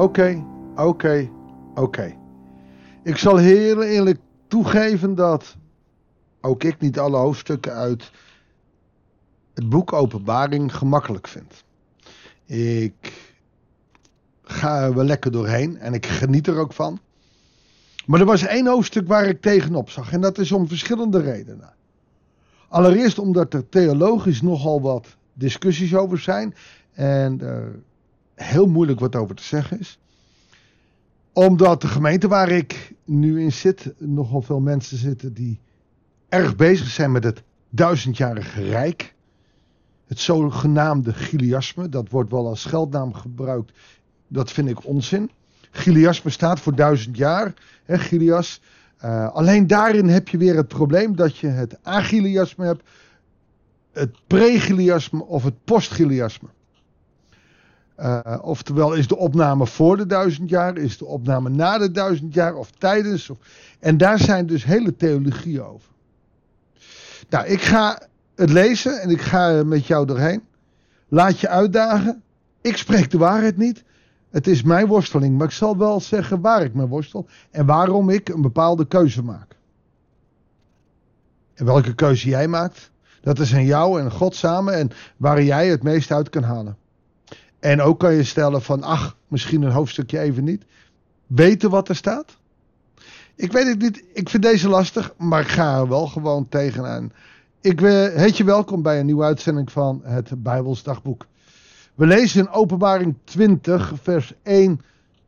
Oké, oké, oké. Ik zal heel eerlijk toegeven dat ook ik niet alle hoofdstukken uit het boek Openbaring gemakkelijk vind. Ik ga er wel lekker doorheen en ik geniet er ook van. Maar er was één hoofdstuk waar ik tegenop zag en dat is om verschillende redenen. Allereerst omdat er theologisch nogal wat discussies over zijn en heel moeilijk wat over te zeggen is. Omdat de gemeente waar ik nu in zit, nogal veel mensen zitten die erg bezig zijn met het duizendjarige rijk. Het zogenaamde Giliasme, dat wordt wel als scheldnaam gebruikt. Dat vind ik onzin. Giliasme staat voor duizend jaar. Hè, Gilias. Uh, alleen daarin heb je weer het probleem dat je het agiliasme hebt, het pregiliasme of het postgiliasme. Uh, oftewel is de opname voor de duizend jaar, is de opname na de duizend jaar of tijdens. En daar zijn dus hele theologieën over. Nou, ik ga het lezen en ik ga met jou doorheen. Laat je uitdagen. Ik spreek de waarheid niet. Het is mijn worsteling, maar ik zal wel zeggen waar ik me worstel en waarom ik een bepaalde keuze maak. En welke keuze jij maakt, dat is aan jou en God samen en waar jij het meest uit kan halen. En ook kan je stellen van, ach, misschien een hoofdstukje even niet. Weten wat er staat? Ik weet het niet, ik vind deze lastig, maar ik ga er wel gewoon tegenaan. Ik heet je welkom bij een nieuwe uitzending van het Bijbels Dagboek. We lezen in Openbaring 20, vers 1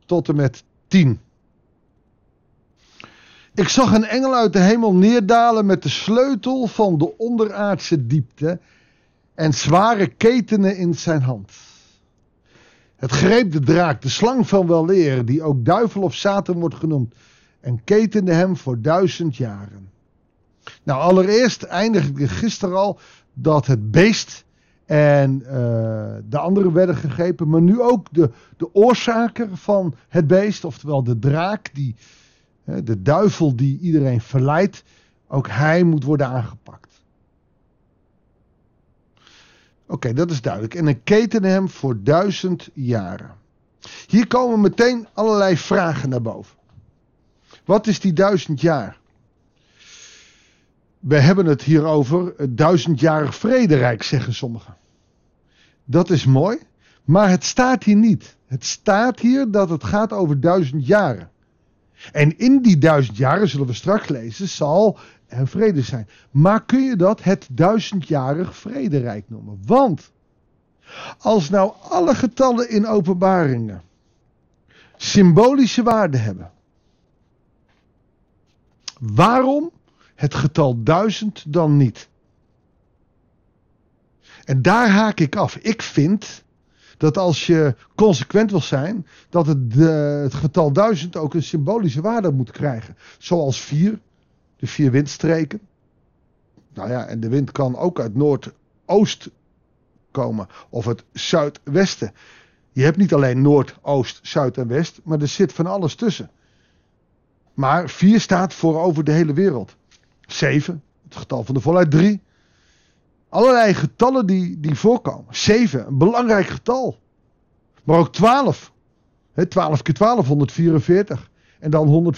tot en met 10. Ik zag een engel uit de hemel neerdalen met de sleutel van de onderaardse diepte en zware ketenen in zijn hand. Het greep de draak, de slang van weleer, die ook duivel of Satan wordt genoemd, en ketende hem voor duizend jaren. Nou, allereerst eindigde gisteren al dat het beest en uh, de anderen werden gegrepen, maar nu ook de, de oorzaker van het beest, oftewel de draak, die, de duivel die iedereen verleidt, ook hij moet worden aangepakt. Oké, dat is duidelijk. En een keten hem voor duizend jaren. Hier komen meteen allerlei vragen naar boven. Wat is die duizend jaar? We hebben het hier over het duizendjarig vrederijk, zeggen sommigen. Dat is mooi, maar het staat hier niet. Het staat hier dat het gaat over duizend jaren. En in die duizend jaren, zullen we straks lezen, zal vrede zijn. Maar kun je dat het duizendjarig vrederijk noemen? Want als nou alle getallen in openbaringen symbolische waarde hebben, waarom het getal duizend dan niet? En daar haak ik af. Ik vind dat als je consequent wil zijn, dat het, de, het getal duizend ook een symbolische waarde moet krijgen. Zoals vier, de vier windstreken. Nou ja, en de wind kan ook uit noordoost komen of het zuidwesten. Je hebt niet alleen noord, oost, zuid en west, maar er zit van alles tussen. Maar vier staat voor over de hele wereld. Zeven, het getal van de volheid drie. Allerlei getallen die, die voorkomen. 7, een belangrijk getal. Maar ook 12. He, 12 keer 12, 144. En dan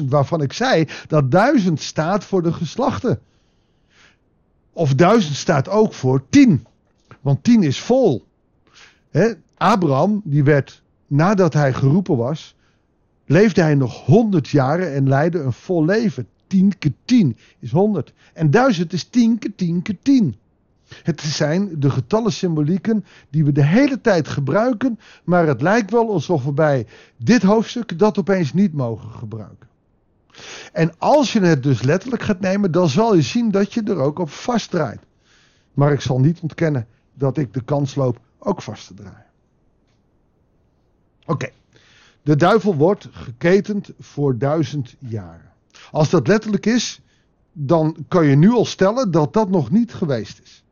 144.000, waarvan ik zei dat 1000 staat voor de geslachten. Of 1000 staat ook voor 10. Want 10 is vol. He, Abraham, die werd nadat hij geroepen was, leefde hij nog 100 jaren en leidde een vol leven. 10 keer 10 is 100. En 1000 is 10 keer 10 keer 10. Het zijn de getallen symbolieken die we de hele tijd gebruiken, maar het lijkt wel alsof we bij dit hoofdstuk dat opeens niet mogen gebruiken. En als je het dus letterlijk gaat nemen, dan zal je zien dat je er ook op vastdraait. Maar ik zal niet ontkennen dat ik de kans loop ook vast te draaien. Oké, de duivel wordt geketend voor duizend jaren. Als dat letterlijk is, dan kan je nu al stellen dat dat nog niet geweest is.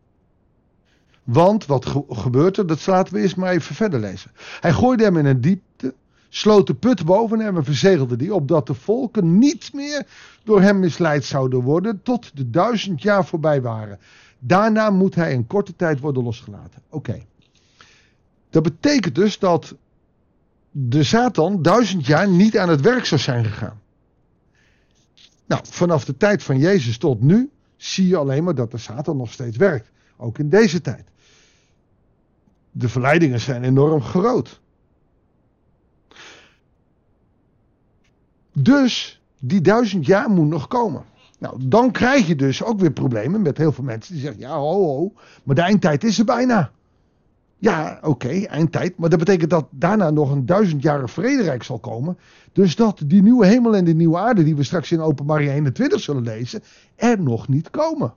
Want wat gebeurt er? Dat laten we eerst maar even verder lezen. Hij gooide hem in een diepte, sloot de put boven hem en verzegelde die, opdat de volken niet meer door hem misleid zouden worden tot de duizend jaar voorbij waren. Daarna moet hij in korte tijd worden losgelaten. Oké. Dat betekent dus dat de Satan duizend jaar niet aan het werk zou zijn gegaan. Nou, vanaf de tijd van Jezus tot nu zie je alleen maar dat de Satan nog steeds werkt. Ook in deze tijd. De verleidingen zijn enorm groot. Dus die duizend jaar moet nog komen. Nou, dan krijg je dus ook weer problemen met heel veel mensen die zeggen: ja, ho, ho, maar de eindtijd is er bijna. Ja, oké, eindtijd. Maar dat betekent dat daarna nog een duizendjarige vrederijk zal komen. Dus dat die nieuwe hemel en die nieuwe aarde, die we straks in Openbaring 21 zullen lezen, er nog niet komen.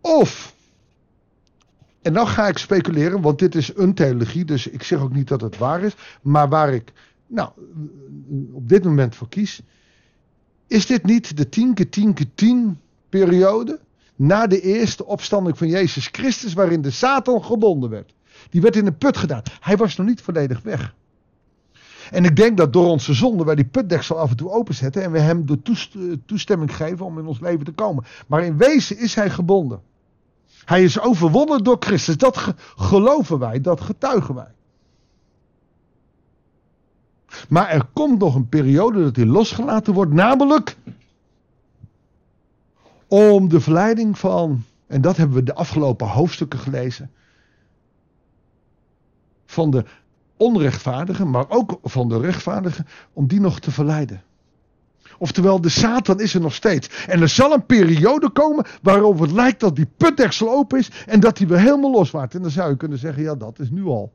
Of, en nou ga ik speculeren, want dit is een theologie, dus ik zeg ook niet dat het waar is. Maar waar ik nou, op dit moment voor kies. Is dit niet de 10 keer 10 keer 10 periode na de eerste opstanding van Jezus Christus, waarin de Satan gebonden werd. Die werd in een put gedaan. Hij was nog niet volledig weg. En ik denk dat door onze zonde wij die putdeksel af en toe openzetten en we hem de toestemming geven om in ons leven te komen. Maar in wezen is hij gebonden. Hij is overwonnen door Christus. Dat geloven wij, dat getuigen wij. Maar er komt nog een periode dat hij losgelaten wordt, namelijk om de verleiding van, en dat hebben we de afgelopen hoofdstukken gelezen, van de onrechtvaardigen, maar ook van de rechtvaardigen, om die nog te verleiden. Oftewel, de Satan is er nog steeds. En er zal een periode komen waarop het lijkt dat die putdeksel open is en dat hij weer helemaal loswaart. En dan zou je kunnen zeggen, ja dat is nu al.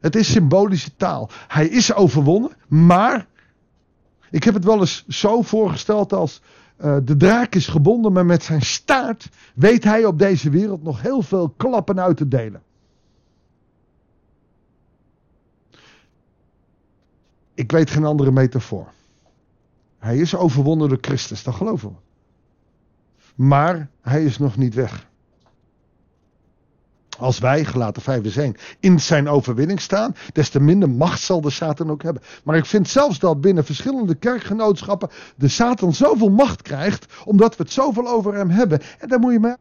Het is symbolische taal. Hij is overwonnen, maar ik heb het wel eens zo voorgesteld als uh, de draak is gebonden, maar met zijn staart weet hij op deze wereld nog heel veel klappen uit te delen. Ik weet geen andere metafoor. Hij is overwonnen door Christus, dat geloven we. Maar hij is nog niet weg. Als wij, gelaten vijf zijn, in zijn overwinning staan, des te minder macht zal de Satan ook hebben. Maar ik vind zelfs dat binnen verschillende kerkgenootschappen de Satan zoveel macht krijgt, omdat we het zoveel over hem hebben. En daar moet je mee.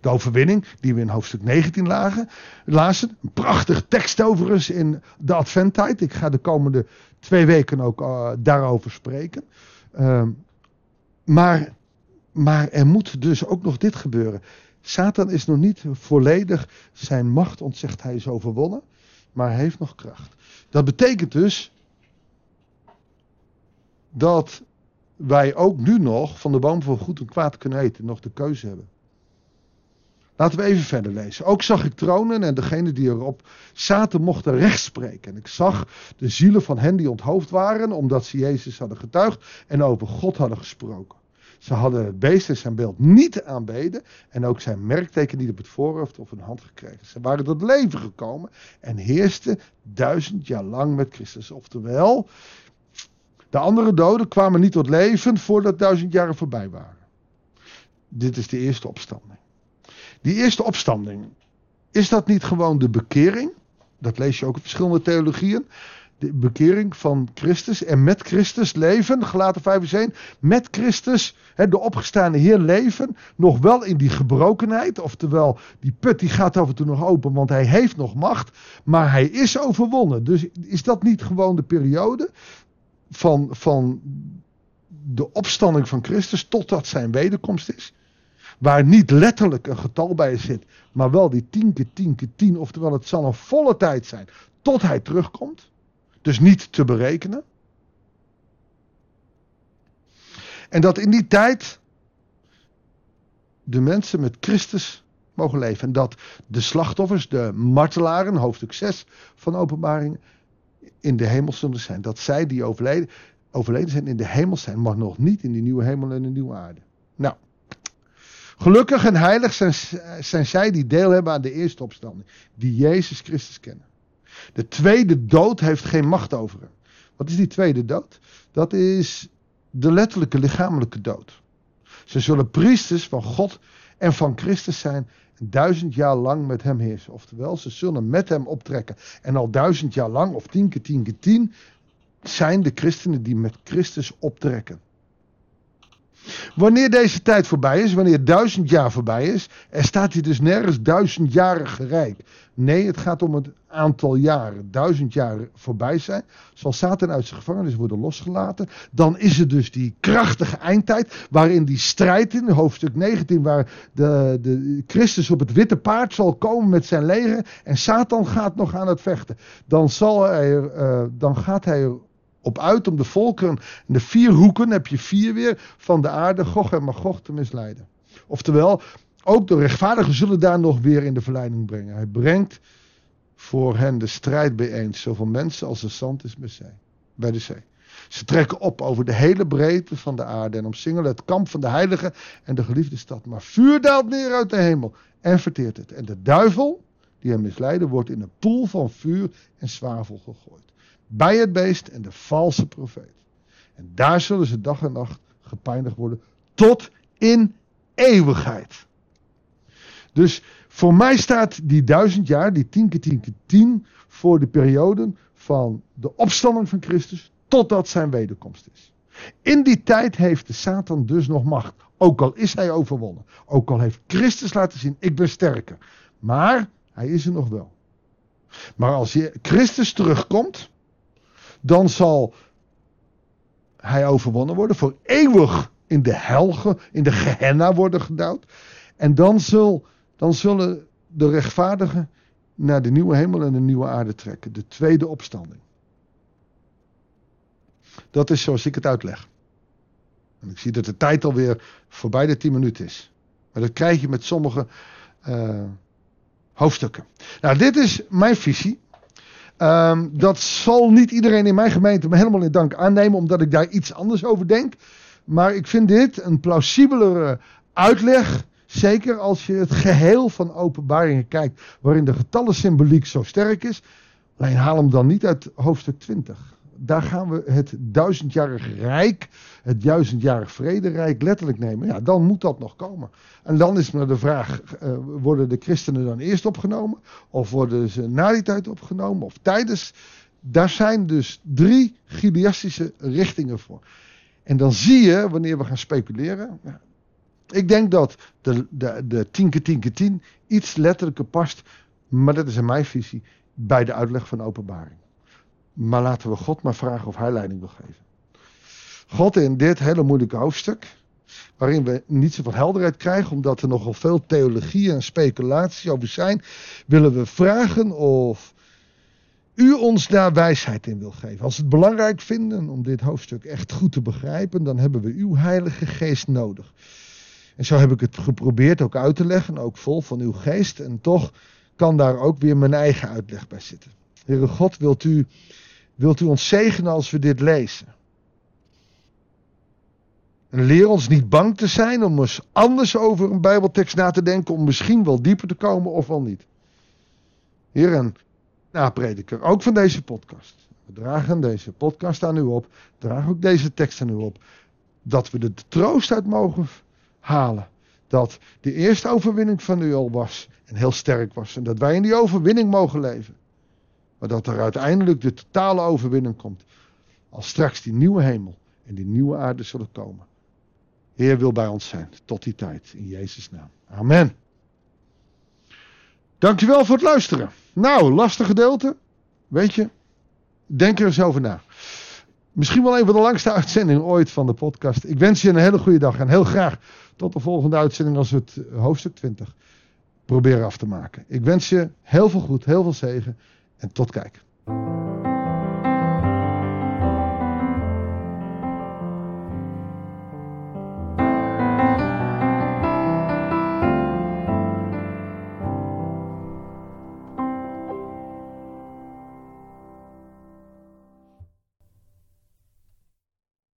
De overwinning, die we in hoofdstuk 19 lagen, lazen. Een prachtig tekst overigens in de Adventtijd. Ik ga de komende twee weken ook uh, daarover spreken. Uh, maar, maar er moet dus ook nog dit gebeuren. Satan is nog niet volledig zijn macht ontzegt. Hij is overwonnen, maar hij heeft nog kracht. Dat betekent dus dat wij ook nu nog van de boom van goed en kwaad kunnen eten, nog de keuze hebben. Laten we even verder lezen. Ook zag ik tronen en degene die erop zaten mochten recht spreken. En ik zag de zielen van hen die onthoofd waren, omdat ze Jezus hadden getuigd en over God hadden gesproken. Ze hadden het beest en zijn beeld niet aanbeden. En ook zijn merkteken niet op het voorhoofd of een hand gekregen. Ze waren tot leven gekomen en heersten duizend jaar lang met Christus. Oftewel, de andere doden kwamen niet tot leven voordat duizend jaren voorbij waren. Dit is de eerste opstanding. Die eerste opstanding, is dat niet gewoon de bekering? Dat lees je ook in verschillende theologieën de bekering van Christus en met Christus leven, gelaten 5 1, met Christus, de opgestaande Heer leven, nog wel in die gebrokenheid, oftewel die put die gaat af en toe nog open, want hij heeft nog macht, maar hij is overwonnen. Dus is dat niet gewoon de periode van, van de opstanding van Christus totdat zijn wederkomst is? Waar niet letterlijk een getal bij zit, maar wel die 10 keer 10 keer 10, oftewel het zal een volle tijd zijn tot hij terugkomt. Dus niet te berekenen. En dat in die tijd de mensen met Christus mogen leven. En dat de slachtoffers, de martelaren, hoofdstuk 6 van openbaring, in de hemel zullen zijn. Dat zij die overleden, overleden zijn in de hemel zijn, maar nog niet in die nieuwe hemel en de nieuwe aarde. Nou, gelukkig en heilig zijn, zijn zij die deel hebben aan de eerste opstanding. Die Jezus Christus kennen. De tweede dood heeft geen macht over hem. Wat is die tweede dood? Dat is de letterlijke lichamelijke dood. Ze zullen priesters van God en van Christus zijn en duizend jaar lang met hem heersen. Oftewel, ze zullen met hem optrekken. En al duizend jaar lang, of tien keer tien keer tien, zijn de christenen die met Christus optrekken. Wanneer deze tijd voorbij is, wanneer duizend jaar voorbij is, er staat hier dus nergens duizendjarig rijk. Nee, het gaat om het aantal jaren. Duizend jaar voorbij zijn, zal Satan uit zijn gevangenis worden losgelaten. Dan is het dus die krachtige eindtijd, waarin die strijd in hoofdstuk 19, waar de, de Christus op het witte paard zal komen met zijn leger en Satan gaat nog aan het vechten. Dan, zal hij, uh, dan gaat hij er op uit om de volkeren in de vier hoeken, heb je vier weer, van de aarde, Gog en Magog te misleiden. Oftewel, ook de rechtvaardigen zullen daar nog weer in de verleiding brengen. Hij brengt voor hen de strijd bijeen, zoveel mensen als de zand is bij de zee. Ze trekken op over de hele breedte van de aarde en omsingelen het kamp van de heilige en de geliefde stad. Maar vuur daalt neer uit de hemel en verteert het. En de duivel, die hem misleiden, wordt in een poel van vuur en zwavel gegooid bij het beest en de valse profeet. En daar zullen ze dag en nacht gepijnigd worden tot in eeuwigheid. Dus voor mij staat die duizend jaar, die tien keer tien keer tien, voor de periode van de opstanding van Christus totdat zijn wederkomst is. In die tijd heeft de Satan dus nog macht. Ook al is hij overwonnen. Ook al heeft Christus laten zien, ik ben sterker. Maar hij is er nog wel. Maar als Christus terugkomt, dan zal hij overwonnen worden, voor eeuwig in de helge, in de gehenna worden gedouwd. En dan, dan zullen de rechtvaardigen naar de nieuwe hemel en de nieuwe aarde trekken. De tweede opstanding. Dat is zoals ik het uitleg. En ik zie dat de tijd alweer voorbij de 10 minuten is. Maar dat krijg je met sommige uh, hoofdstukken. Nou, dit is mijn visie. Um, dat zal niet iedereen in mijn gemeente me helemaal in dank aannemen, omdat ik daar iets anders over denk. Maar ik vind dit een plausibelere uitleg. Zeker als je het geheel van openbaringen kijkt, waarin de getallensymboliek zo sterk is. Alleen haal hem dan niet uit hoofdstuk 20 daar gaan we het duizendjarig rijk, het duizendjarig vrederijk letterlijk nemen. Ja, dan moet dat nog komen. En dan is maar de vraag, uh, worden de christenen dan eerst opgenomen? Of worden ze na die tijd opgenomen? Of tijdens? Daar zijn dus drie gileastische richtingen voor. En dan zie je, wanneer we gaan speculeren... Ik denk dat de, de, de 10 keer 10 keer 10 iets letterlijker past, maar dat is in mijn visie, bij de uitleg van openbaring. Maar laten we God maar vragen of hij leiding wil geven. God in dit hele moeilijke hoofdstuk, waarin we niet zoveel helderheid krijgen, omdat er nogal veel theologie en speculatie over zijn, willen we vragen of u ons daar wijsheid in wil geven. Als we het belangrijk vinden om dit hoofdstuk echt goed te begrijpen, dan hebben we uw Heilige Geest nodig. En zo heb ik het geprobeerd ook uit te leggen, ook vol van uw geest. En toch kan daar ook weer mijn eigen uitleg bij zitten. Heere God, wilt u Wilt u ons zegenen als we dit lezen? En leer ons niet bang te zijn om eens anders over een Bijbeltekst na te denken, om misschien wel dieper te komen of wel niet. Heer en naprediker, ook van deze podcast. We dragen deze podcast aan u op, dragen ook deze tekst aan u op, dat we de troost uit mogen halen. Dat de eerste overwinning van u al was en heel sterk was. En dat wij in die overwinning mogen leven. Maar dat er uiteindelijk de totale overwinning komt. Als straks die nieuwe hemel en die nieuwe aarde zullen komen. Heer wil bij ons zijn tot die tijd. In Jezus' naam. Amen. Dankjewel voor het luisteren. Nou, lastig gedeelte. Weet je, denk er eens over na. Misschien wel een van de langste uitzendingen ooit van de podcast. Ik wens je een hele goede dag en heel graag tot de volgende uitzending als we het hoofdstuk 20 proberen af te maken. Ik wens je heel veel goed, heel veel zegen en tot kijk.